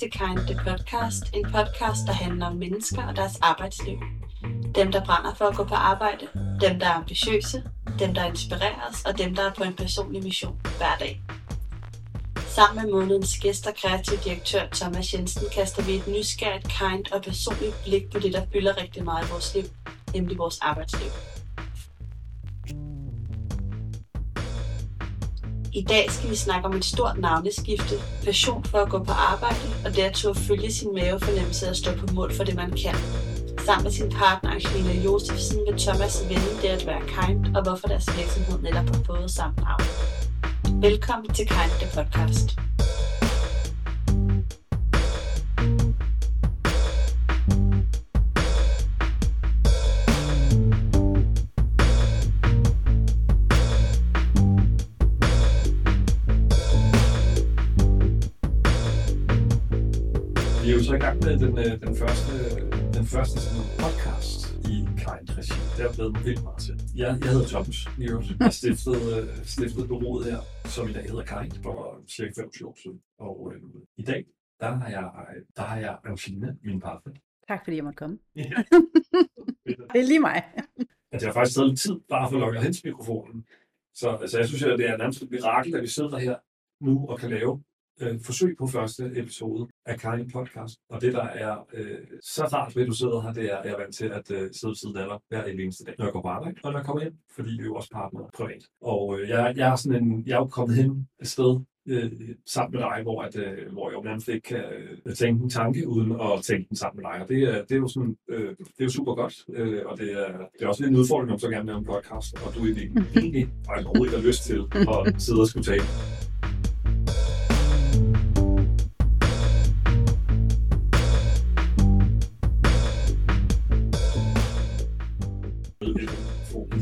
Velkommen Kind the Podcast, en podcast, der handler om mennesker og deres arbejdsliv. Dem, der brænder for at gå på arbejde, dem, der er ambitiøse, dem, der inspireres, og dem, der er på en personlig mission hver dag. Sammen med månedens gæst og kreativ direktør Thomas Jensen kaster vi et nysgerrigt, kind og personligt blik på det, der fylder rigtig meget i vores liv, nemlig vores arbejdsliv. I dag skal vi snakke om et stort navneskifte, passion for at gå på arbejde og det at turde følge sin mavefornemmelse og stå på mål for det, man kan. Sammen med sin partner Angelina Josefsen vil Thomas vende det at være kind og hvorfor deres virksomhed netop har fået samme navn. Velkommen til Kind the Podcast. Jo så i gang med den, øh, den første, den første sådan podcast i Kind Regi. Det er blevet vildt meget til. Jeg, jeg hedder Thomas Nero. Jeg stiftede, øh, stiftede bureauet her, som i dag hedder Kind, for cirka 25 år siden. Og øh, i dag, der har jeg, der har jeg Angelina, min partner. Tak fordi jeg måtte komme. Ja. Det er lige mig. at det har faktisk taget lidt tid bare for at logge hen til mikrofonen. Så altså, jeg synes, at det er nærmest et mirakel, at vi sidder her nu og kan lave øh, forsøg på første episode af Karin Podcast. Og det, der er øh, så rart ved, at du sidder her, det er, at jeg er vant til at øh, sidde ved siden af dig hver eneste dag, når jeg går på arbejde, og når jeg kommer hjem, fordi vi er jo også partner privat. Og øh, jeg, jeg, er sådan en, jeg er jo kommet hen et sted, øh, sammen med dig, hvor, at, øh, hvor jeg jo nærmest ikke kan øh, tænke en tanke uden at tænke den sammen med dig. Og det, er, det er jo sådan, øh, det er jo super godt, øh, og det er, det er også lidt en udfordring, om så gerne vil lave en podcast, og du egentlig, egentlig faktisk overhovedet ikke har lyst til at sidde og skulle tale.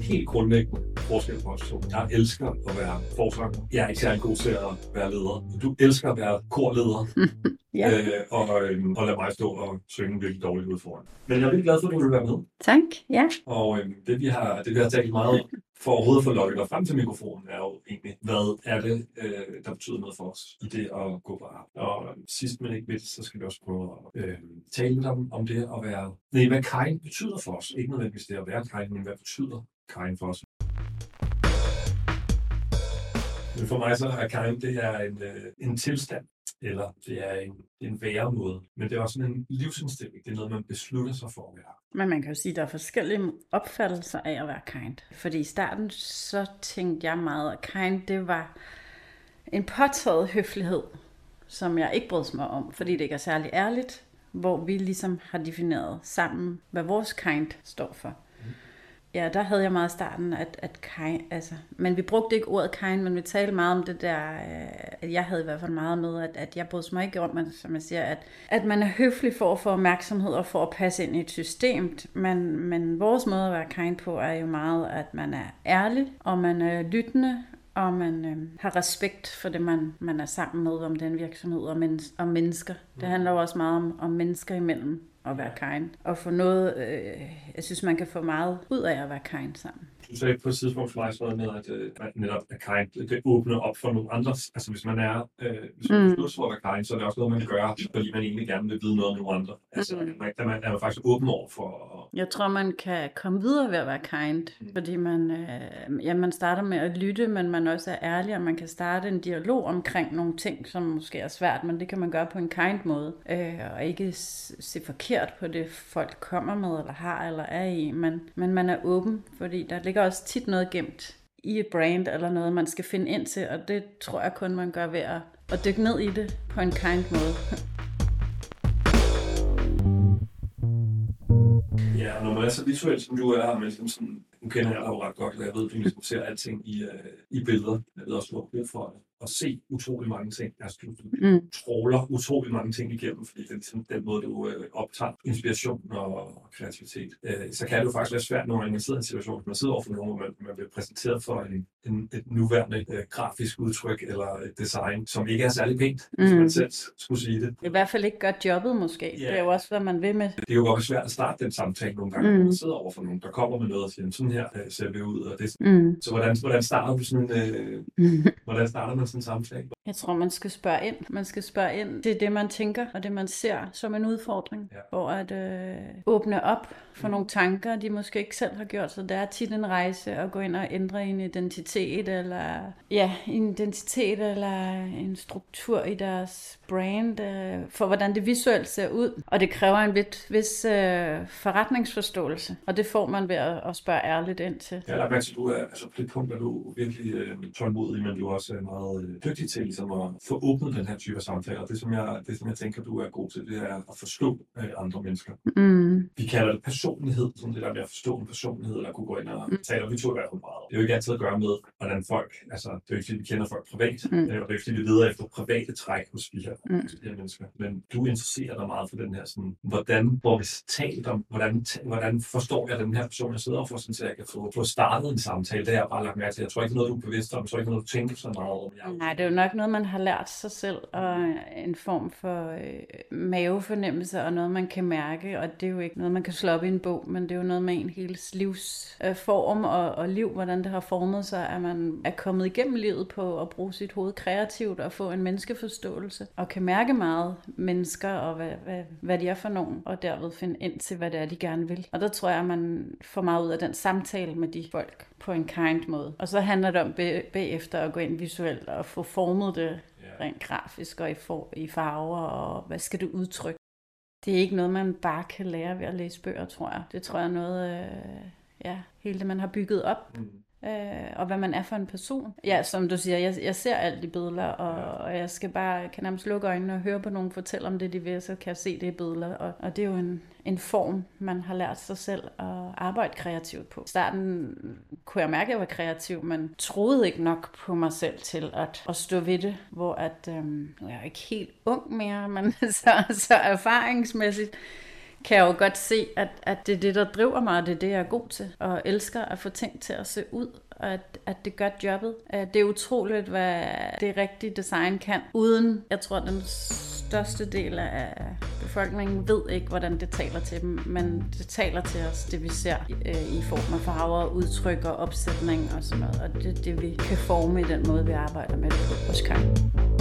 Helt grundlæggende forskel på os to. Jeg elsker at være forsanger. Jeg er ikke særlig god til at være leder. Du elsker at være korleder. Ja. øh, og, øh, og lad mig stå og synge virkelig dårligt ud foran. Men jeg er virkelig glad for, at du vil være med. Tak. Ja. Og øh, det, vi har, det, vi har talt meget om, for overhovedet at få lokket dig frem til mikrofonen, er jo egentlig, hvad er det, øh, der betyder noget for os i det at gå på arbejde. Og sidst men ikke mindst, så skal vi også prøve at øh, tale lidt om, om det at være, nej, hvad kind betyder for os. Ikke nødvendigvis det at være kind, men hvad betyder kind for os. For mig så er kind, det er en, øh, en tilstand, eller det er en, en væremåde, men det er også sådan en livsindstilling. Det er noget, man beslutter sig for at være. Men man kan jo sige, at der er forskellige opfattelser af at være kind. Fordi i starten, så tænkte jeg meget, at kind, det var en påtaget høflighed, som jeg ikke brød mig om, fordi det ikke er særlig ærligt, hvor vi ligesom har defineret sammen, hvad vores kind står for. Ja, der havde jeg meget i starten, at, at kind, altså, men vi brugte ikke ordet kind, men vi talte meget om det der, øh, at jeg havde i hvert fald meget med, at, at jeg brød mig ikke om, at, som jeg siger, at, at man er høflig for at få opmærksomhed og for at passe ind i et system, men, men vores måde at være kind på er jo meget, at man er ærlig, og man er lyttende, og man øh, har respekt for det, man, man er sammen med om den virksomhed og, men, og mennesker. Det handler jo også meget om, om mennesker imellem at være kind. Og få noget, øh, jeg synes, man kan få meget ud af at være kind sammen. Du sagde på et tidspunkt for mig sådan noget med, at øh, at netop er kind, det åbner op for nogle andre. Altså hvis man er, øh, hvis man Mm. for at kind, så er det også noget, man gør, fordi man egentlig gerne vil vide noget om nogle andre. Altså Mm. man, der man, er man faktisk åben over for Jeg tror, man kan komme videre ved at være kind, fordi man, øh, ja, man starter med at lytte, men man også er ærlig, og man kan starte en dialog omkring nogle ting, som måske er svært, men det kan man gøre på en kind måde, øh, og ikke se forkert på det, folk kommer med, eller har, eller er i, men, men man er åben, fordi der ligger også tit noget gemt i et brand, eller noget, man skal finde ind til, og det tror jeg kun, man gør ved at, at dykke ned i det på en kind måde. Ja, og når man er så visuel, som du er, med ligesom sådan, nu kender jeg dig jo ret godt, og jeg ved, at du ligesom ser alting i, uh, i billeder. Jeg ved også, du har brug for at se utrolig mange ting. Altså, du, Mm. tråler utrolig mange ting igennem, fordi det er ligesom den måde, du uh, optager inspiration og, og kreativitet. Uh, så kan det jo faktisk være svært, når man sidder i en situation, man sidder overfor nogen, hvor man, man bliver præsenteret for en, en, et nuværende uh, grafisk udtryk eller et design, som ikke er særlig pænt, hvis Mm. man selv skulle sige det. I hvert fald ikke gør jobbet måske. Ja. Det er jo også, hvad man vil med Det kan jo godt svært at starte den samtale nogle gange, mm. når Mm. man sidder over for nogen, der kommer med noget og siger, sådan her øh, ser vi ud. Og det. Mm. Så hvordan, hvordan starter du sådan, øh, hvordan starter man sådan en samtale? Jeg tror, man skal spørge ind. Man skal spørge ind til det, man tænker, og det, man ser som en udfordring. Ja. For at øh, åbne op for nogle tanker, de måske ikke selv har gjort. Så det er tit en rejse at gå ind og ændre en identitet, eller ja, en identitet, eller en struktur i deres brand, øh, for hvordan det visuelt ser ud. Og det kræver en vis, vis øh, forretningsforståelse, og det får man ved at, at spørge ærligt ind til. Har mærke, at du er, altså på det punkt er du virkelig øh, tålmodig, men du er også meget øh, dygtig til ligesom at få åbnet den her type samtaler. Det, som jeg, det, som jeg tænker, du er god til, det er at forstå øh, andre mennesker. Mm. Vi kalder det personlighed, som det der med at forstå en personlighed, eller kunne gå ind og tale om, vi to i hvert fald meget. Det er jo ikke altid at gøre med, hvordan folk, altså det er jo ikke fordi, vi kender folk privat, Mm. mm. og det er jo ikke fordi, vi leder efter private træk hos de her, Mm. de her mennesker. Men du interesserer dig meget for den her, sådan, hvordan får vi talt om, hvordan, hvordan forstår jeg den her person, jeg sidder for, sådan, så jeg kan få, få startet en samtale. Det har jeg bare lagt mærke til. Jeg tror ikke, det er noget, du er bevidst om. Jeg tror ikke, det er noget, du tænker så meget om. Jeg, Nej, det er jo nok noget, man har lært sig selv, og en form for øh, mavefornemmelse, og noget, man kan mærke, og det er jo ikke noget, man kan slå op i en bog, men det er jo noget med en hele livs øh, form og, og liv, hvordan det har formet sig, at man er kommet igennem livet på at bruge sit hoved kreativt og få en menneskeforståelse, og kan mærke meget mennesker, og hvad, hvad, hvad de er for nogen, og derved finde ind til, hvad det er, de gerne vil. Og der tror jeg, at man får meget ud af den samtale med de folk på en kind måde. Og så handler det om bag- bagefter at gå ind visuelt og få formet det rent grafisk og i, for, i farver, og hvad skal det udtrykke. Det er ikke noget, man bare kan lære ved at læse bøger, tror jeg. Det tror jeg er noget, øh, ja, hele det, man har bygget op, Mm. Øh, og hvad man er for en person. Ja, som du siger, jeg, jeg ser alt i billeder, og, og jeg skal bare, kan nærmest lukke øjnene og høre på nogen fortælle om det, de vil, så kan jeg se det i billeder. Og, og det er jo en, en form, man har lært sig selv at arbejde kreativt på. I starten kunne jeg mærke, at jeg var kreativ, men troede ikke nok på mig selv til at, at stå ved det, hvor at, øhm, er jeg jo ikke helt ung mere, men så, så erfaringsmæssigt kan jeg jo godt se, at, at det er det, der driver mig, og det er det, jeg er god til, og elsker at få ting til at se ud, og at, at det gør jobbet. Øh, det er utroligt, hvad det rigtige design kan, uden, jeg tror, den største del af befolkningen ved ikke, hvordan det taler til dem, men det taler til os, det vi ser øh, i form af farver, udtryk og opsætning og sådan noget, og det er det, vi kan forme i den måde, vi arbejder med det på hos Kai.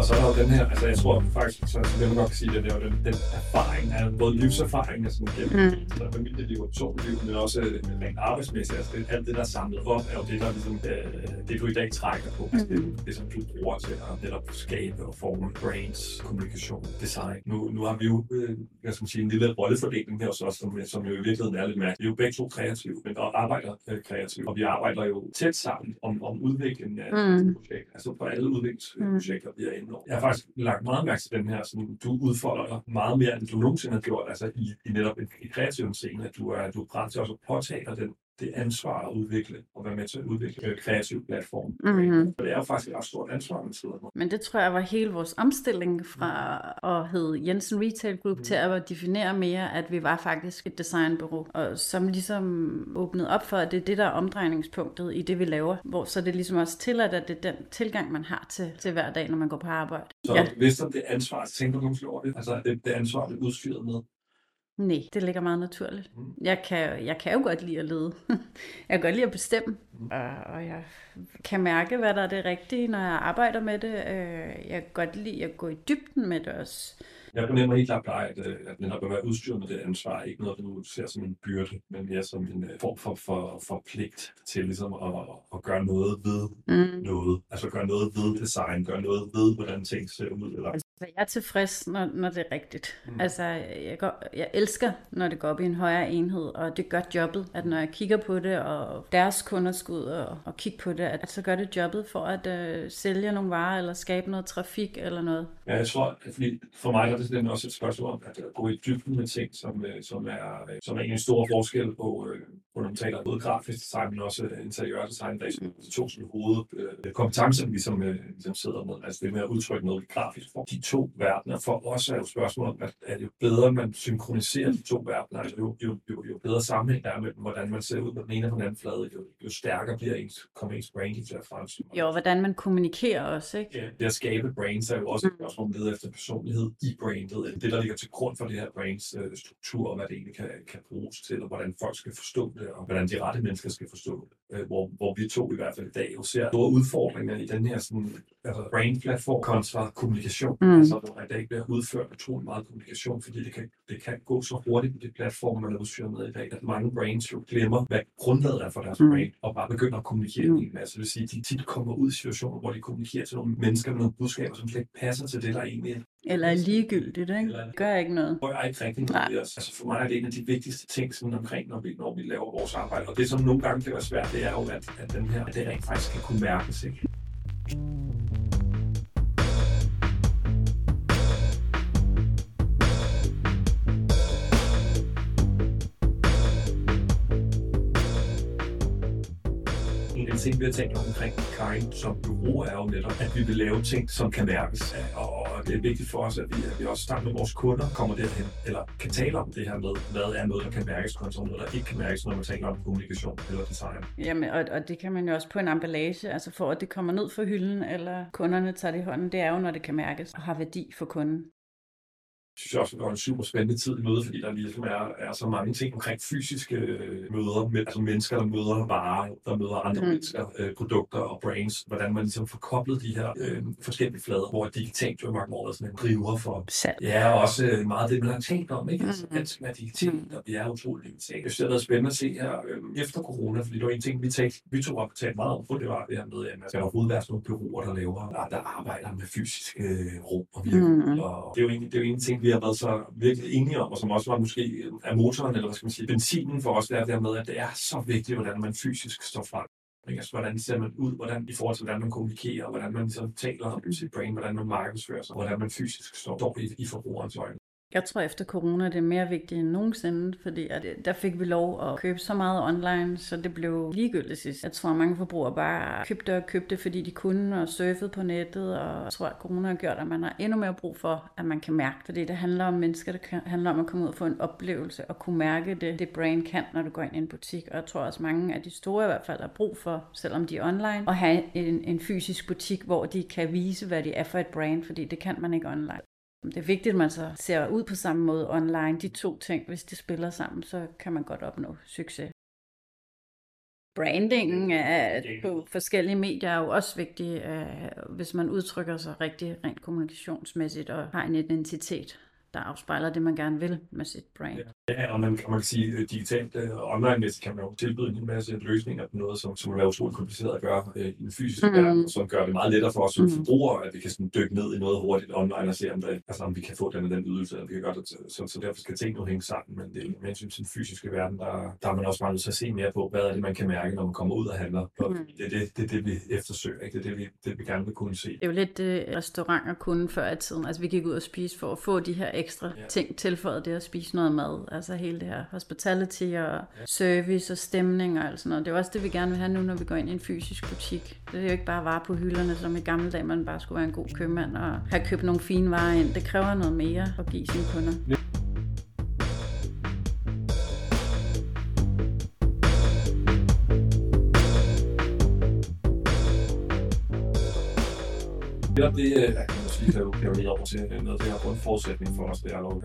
Og så er der jo den her, altså jeg tror faktisk, så det man godt kan sige, det er jo den, den erfaring, er både livserfaring, altså gennem mm. så familieliv og personliv, men også øh, rent arbejdsmæssigt. Altså det, alt det, der er samlet op, er jo det, der ligesom, øh, det du i dag trækker på. Altså det, det, som du bruger til at netop skabe og forme brains, kommunikation, design. Nu, nu har vi jo, øh, hvad skal sige, en lille rollefordeling her hos os, som, som jo i virkeligheden er lidt mærkeligt. Vi er jo begge to kreative, men der arbejder øh, kreativt, og vi arbejder jo tæt sammen om, om udviklingen af Mm. mm. projekter. Altså på alle udviklingsprojekter, vi er inde. Jeg har faktisk lagt meget mærke til den her, som du udfolder dig meget mere, end du nogensinde har gjort, altså i, i netop en, i kreativ scene, at du er, du er til også at påtage dig den, det ansvar at udvikle, og være med til at udvikle øh, kreativ platform. Mhm. For det er jo faktisk et ret stort ansvar, man sidder med. Men det tror jeg var hele vores omstilling fra at hedde Jensen Retail Group mm. til at definere mere, at vi var faktisk et designbureau, og som ligesom åbnede op for, at det er det, der er omdrejningspunktet i det, vi laver. Hvor så det ligesom også tilladt, at det er den tilgang, man har til, til hver dag, når man går på arbejde. Så Ja. hvis det ansvar, tænker du nogensinde over det? Altså det, det ansvar, det er udstyret med. Nej, det ligger meget naturligt. Mm. Jeg kan, jeg kan jo godt lide at lede. Jeg kan godt lide at bestemme, Mm. og, og jeg kan mærke, hvad der er det rigtige, når jeg arbejder med det. Øh, Jeg kan godt lide at gå i dybden med det også. Jeg fornemmer helt klart dig, at, øh, at netop at være udstyret med det ansvar, ikke noget, du ser som en byrde, men mere som en øh, form for, for, for pligt til ligesom at, at gøre noget ved Mm. noget. Altså gøre noget ved design, gøre noget ved, hvordan ting ser ud. Eller... Jeg er tilfreds, når, når det er rigtigt. Mm. Altså, jeg, går, jeg elsker, når det går op i en højere enhed, og det gør jobbet. At når jeg kigger på det, og deres kunder skal ud og, og kigge på det, at så gør det jobbet for at øh, sælge nogle varer, eller skabe noget trafik, eller noget. Ja, jeg tror, at fordi for mig er det simpelthen også et spørgsmål om at gå i dybden med ting, som, øh, som, er, øh, som er en stor forskel på, øh, hvor man taler både grafisk design, men også interiør design, der er de to sådan, hovedkompetencer, vi ligesom, øh, ligesom sidder med. Altså det med at udtrykke noget i grafisk form. De to verdener for os er jo spørgsmål om, at, at jo bedre man synkroniserer de to verdener, altså jo, jo, jo, jo bedre sammenhæng der er mellem, hvordan man ser ud på den ene og på den anden flade, jo, jo stærkere bliver ens, kommer ens brain til at fremstå. Jo, hvordan man kommunikerer også, ikke? Ja, det at skabe brains er jo også et spørgsmål om lede efter personlighed i brainet. Det, der ligger til grund for det her brains øh, struktur, og hvad det egentlig kan, kan bruges til, og hvordan folk skal forstå det, Øh, og hvordan de rette mennesker skal forstå det. Hvor, hvor vi to i hvert fald i dag jo ser store udfordringer i den her sådan, altså brain-platform kontra kommunikation. Mm. Altså, hvor i dag bliver udført utrolig meget kommunikation, fordi det kan, det kan gå så hurtigt på de platforme, man er udstyret med i dag, at mange brains jo glemmer, hvad grundlaget er for deres mm. brain, og bare begynder at kommunikere mm. en masse. Det vil sige, at de tit kommer ud i situationer, hvor de kommunikerer til nogle mennesker med nogle budskaber, som slet ikke passer til det, der egentlig er. Eller er ligegyldigt, ikke? Eller, Gør ikke noget. Det er ikke rigtig noget. Altså for mig er det en af de vigtigste ting sådan omkring, når vi, når vi laver vores arbejde. Og det, som nogle gange kan være svært, det er jo, at, at, den her, at det rent faktisk kan kunne mærkes. Ikke? Ting, vi har tænkt omkring Karin som bureau, er jo netop, at vi vil lave ting, som kan mærkes. Og, og det er vigtigt for os, at vi, at vi også sammen med vores kunder kommer derhen, eller kan tale om det her med, hvad er noget, der kan mærkes, kontra noget, der ikke kan mærkes, når man taler om kommunikation eller design. Jamen, og, og det kan man jo også på en emballage, altså for at det kommer ned fra hylden, eller kunderne tager det i hånden, det er jo, når det kan mærkes og har værdi for kunden synes jeg også, det var en super spændende tid i møde, fordi der ligesom er, er så mange ting omkring fysiske øh, møder, med, altså mennesker, der møder varer, der møder andre mm. mennesker, øh, produkter og brains, hvordan man ligesom får koblet de her øh, forskellige flader, hvor digitalt jo mange år er sådan en driver for. Salg. Ja, og også øh, meget det, man har tænkt om, ikke? Altså, mm. alt skal være digitalt, mm. og vi er utrolig digitalt. Jeg synes, det har været spændende at se her øh, efter corona, fordi det var en ting, vi, talte, vi tog op og talte meget om, for det var det her med, at man skal overhovedet være sådan nogle byråer, der laver, der, der arbejder med fysiske øh, rum og virkelig. Mm. Og det er jo egentlig, det er jo en ting, vi har været så virkelig enige om, og som også var måske øh, af motoren, eller hvad skal man sige, benzinen for os, det er der med, at det er så vigtigt, hvordan man fysisk står frem. Altså, hvordan ser man ud, hvordan, i forhold til, hvordan man kommunikerer, hvordan man så taler om sit brain, hvordan man markedsfører sig, hvordan man fysisk står i, i forbrugerens øjne. Jeg tror efter corona det er mere vigtigt end nogensinde, fordi at øh, der fik vi lov at købe så meget online, så det blev ligegyldigt sidst. Jeg tror, at mange forbrugere bare købte og købte, fordi de kunne og surfede på nettet, og jeg tror, at corona har gjort, at man har endnu mere brug for, at man kan mærke, fordi det handler om mennesker, det handler om at komme ud og få en oplevelse og kunne mærke det, det brain kan, når du går ind i en butik. Og jeg tror også, mange af de store i hvert fald har brug for, selvom de er online, at have en, en fysisk butik, hvor de kan vise, hvad det er for et brand, fordi det kan man ikke online. Det er vigtigt, at man så ser ud på samme måde online. De to ting, hvis de spiller sammen, så kan man godt opnå succes. Brandingen på forskellige medier er jo også vigtig, hvis man udtrykker sig rigtig rent kommunikationsmæssigt og har en identitet der afspejler det, man gerne vil med sit brand. Ja, og man kan, man sige, øh, digitalt uh, online kan man jo tilbyde en masse løsninger på noget, som, som er utroligt kompliceret at gøre uh, i den fysiske mm. verden, som gør det meget lettere for os som mm. forbrugere, at vi kan sådan dykke ned i noget hurtigt online og se, om, det, altså, om vi kan få den og den ydelse, eller vi kan gøre det, så, så derfor skal ting nu hænge sammen, men det, med hensyn til den fysiske verden, der, der er man også meget nødt til at se mere på, hvad er det, man kan mærke, når man kommer ud og handler. Mm. Det, er det, det det, vi eftersøger, ikke? det er det, vi, det, vi gerne vil kunne se. Det er jo lidt det, restauranter kunne før i tiden. Altså, vi gik ud og spise for at få de her ekstra ja. ting tilføjet det at spise noget mad. Altså hele det her hospitality og ja. service og stemning og alt sådan noget. Det er også det, vi gerne vil have nu, når vi går ind i en fysisk butik. Det er jo ikke bare varer på hylderne, som i gamle dage, man bare skulle være en god købmand og have købt nogle fine varer ind. Det kræver noget mere at give sine kunder. Ja. Netop det, øh, jeg kan sige, kan jo lige over til noget det her grundforudsætning for os, det er jo,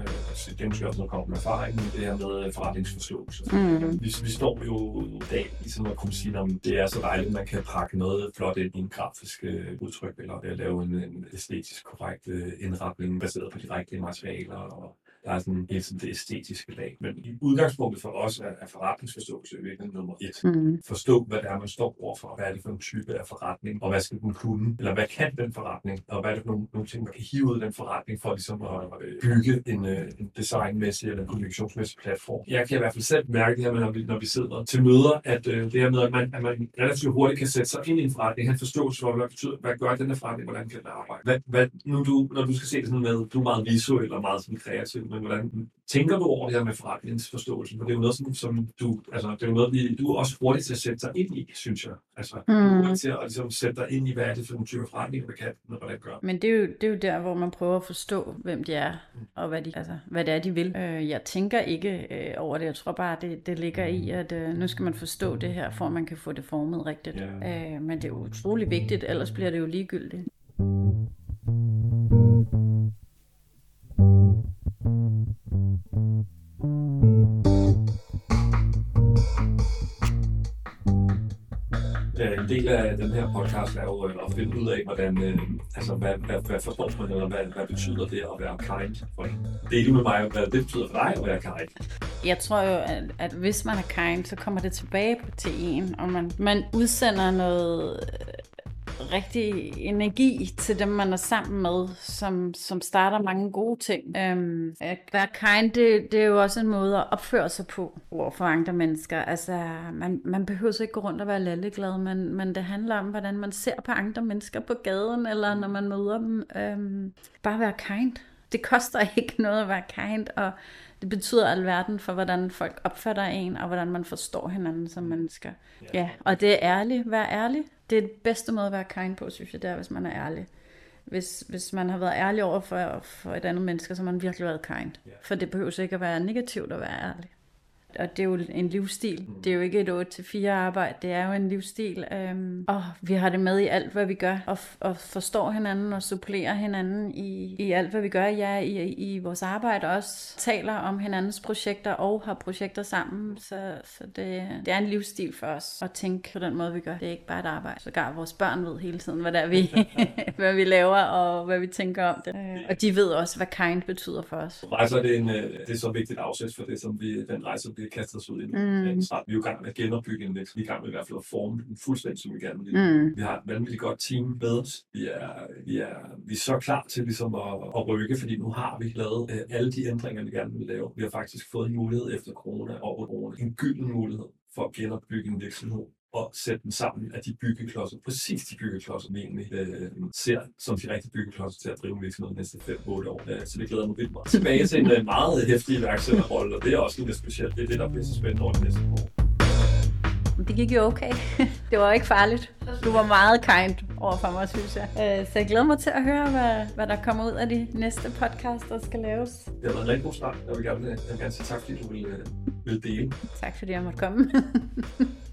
det måske også noget kommer med erfaring, det her med forretningsforståelse. Mm. Vi, vi står jo i dag i sådan at kunne sige, at det er så dejligt, at man kan pakke noget flot ind i en grafisk øh, udtryk, eller lave en, en æstetisk korrekt øh, indretning baseret på de rigtige materialer og der er sådan hele tiden det æstetiske lag. Men i udgangspunktet for os er, er forretningsforståelse virkelig nummer et. Mm. Forstå, hvad det er, man står overfor, hvad er det for en type af forretning, og hvad skal den kunne, eller hvad kan den forretning, og hvad er det for nogle, nogle ting, man kan hive ud af den forretning for ligesom at øh, bygge en, øh, en designmæssig eller en kommunikationsmæssig platform. Jeg kan i hvert fald selv mærke det her med, når vi, når vi sidder til møder, at øh, det her med, at man, at man relativt hurtigt kan sætte sig ind i en forretning, have forståelse for, hvad, betyder, hvad gør den her forretning, hvordan kan den arbejde. Hvad, hvad, nu du, når du skal se det sådan med, du er meget visuel og meget sådan kreativ, men hvordan tænker du over det her med forretningsforståelsen? For det er jo noget, som, som du, altså, det er jo noget, vi, du er også hurtigt til at sætte dig ind i, synes jeg. Altså, mm. til at ligesom, sætte dig ind i, hvad er det for en type forretning, hvad kan og hvordan gør Men det er, jo, det er jo der, hvor man prøver at forstå, hvem de er, og hvad, de, altså, hvad det er, de vil. Øh, jeg tænker ikke øh, over det. Jeg tror bare, det, det ligger i, at øh, nu skal man forstå det her, for at man kan få det formet rigtigt. Yeah. Øh, men det er utrolig vigtigt, ellers bliver det jo ligegyldigt. en del af den her podcast er jo øh, at finde ud af, hvordan, øh, altså, hvad, hvad, hvad forstår man, eller hvad, hvad betyder det at være kind? For dele med mig, hvad det betyder for dig at være kind. Jeg tror jo, at, at hvis man er kind, så kommer det tilbage til en, og man, man udsender noget rigtig energi til dem, man er sammen med, som, som starter mange gode ting. Øhm, at være kind, det, det er jo også en måde at opføre sig på over for andre mennesker. Altså, man, man behøver så ikke gå rundt og være lalleglad, men, men det handler om, hvordan man ser på andre mennesker på gaden, eller når man møder dem. Øhm, bare være kind. Det koster ikke noget at være kind, og det betyder alverden for, hvordan folk opfatter en, og hvordan man forstår hinanden som mennesker. Ja, og det er ærligt. Vær ærlig det er det bedste måde at være kind på, synes jeg, det er, hvis man er ærlig. Hvis, hvis man har været ærlig over for, for et andet menneske, så har man virkelig været kind. For det behøver ikke at være negativt at være ærlig og det er jo en livsstil. Mm. Det er jo ikke et 8-4 arbejde, det er jo en livsstil. Øhm, og vi har det med i alt, hvad vi gør, og, og forstår hinanden og supplerer hinanden i, i alt, hvad vi gør. Ja, i, i vores arbejde også taler om hinandens projekter og har projekter sammen. Så, så det, det er en livsstil for os at tænke på den måde, vi gør. Det er ikke bare et arbejde. Så gar vores børn ved hele tiden, hvad, der vi, hvad vi laver og hvad vi tænker om det. Øh, og de ved også, hvad kind betyder for os. Rejser det, en, øh, det er så vigtigt afsæt for det, som vi, den rejse, vi kastet os ud i nu. Mm. Snart, vi er jo i gang med at genopbygge en vækst. Vi er i gang med i hvert fald at forme den fuldstændig, som vi gerne vil. Mm. Vi har et vanvittigt godt team med os. Vi er, vi er, vi er så klar til ligesom at, at rykke, fordi nu har vi lavet uh, alle de ændringer, vi gerne vil lave. Vi har faktisk fået en mulighed efter corona og corona. En gylden mulighed for at genopbygge en virksomhed og sætte dem sammen af de byggeklodser, præcis de byggeklodser, vi egentlig øh, ser som de rigtige byggeklodser til at drive virksomheden næste 5-8 år. Øh, så det glæder mig vildt meget. Tilbage til en øh, meget hæftig iværksætterrolle, og det er også lidt specielt. Det er det, der bliver så spændende over det næste år. Det gik jo okay. det var ikke farligt. Du var meget kind over for mig, synes jeg. Øh, så jeg glæder mig til at høre, hvad, hvad der kommer ud af de næste podcast, der skal laves. Det har været en rigtig god start. Jeg vil gerne, jeg vil gerne sige tak, fordi du ville, ville dele. Tak fordi jeg måtte komme.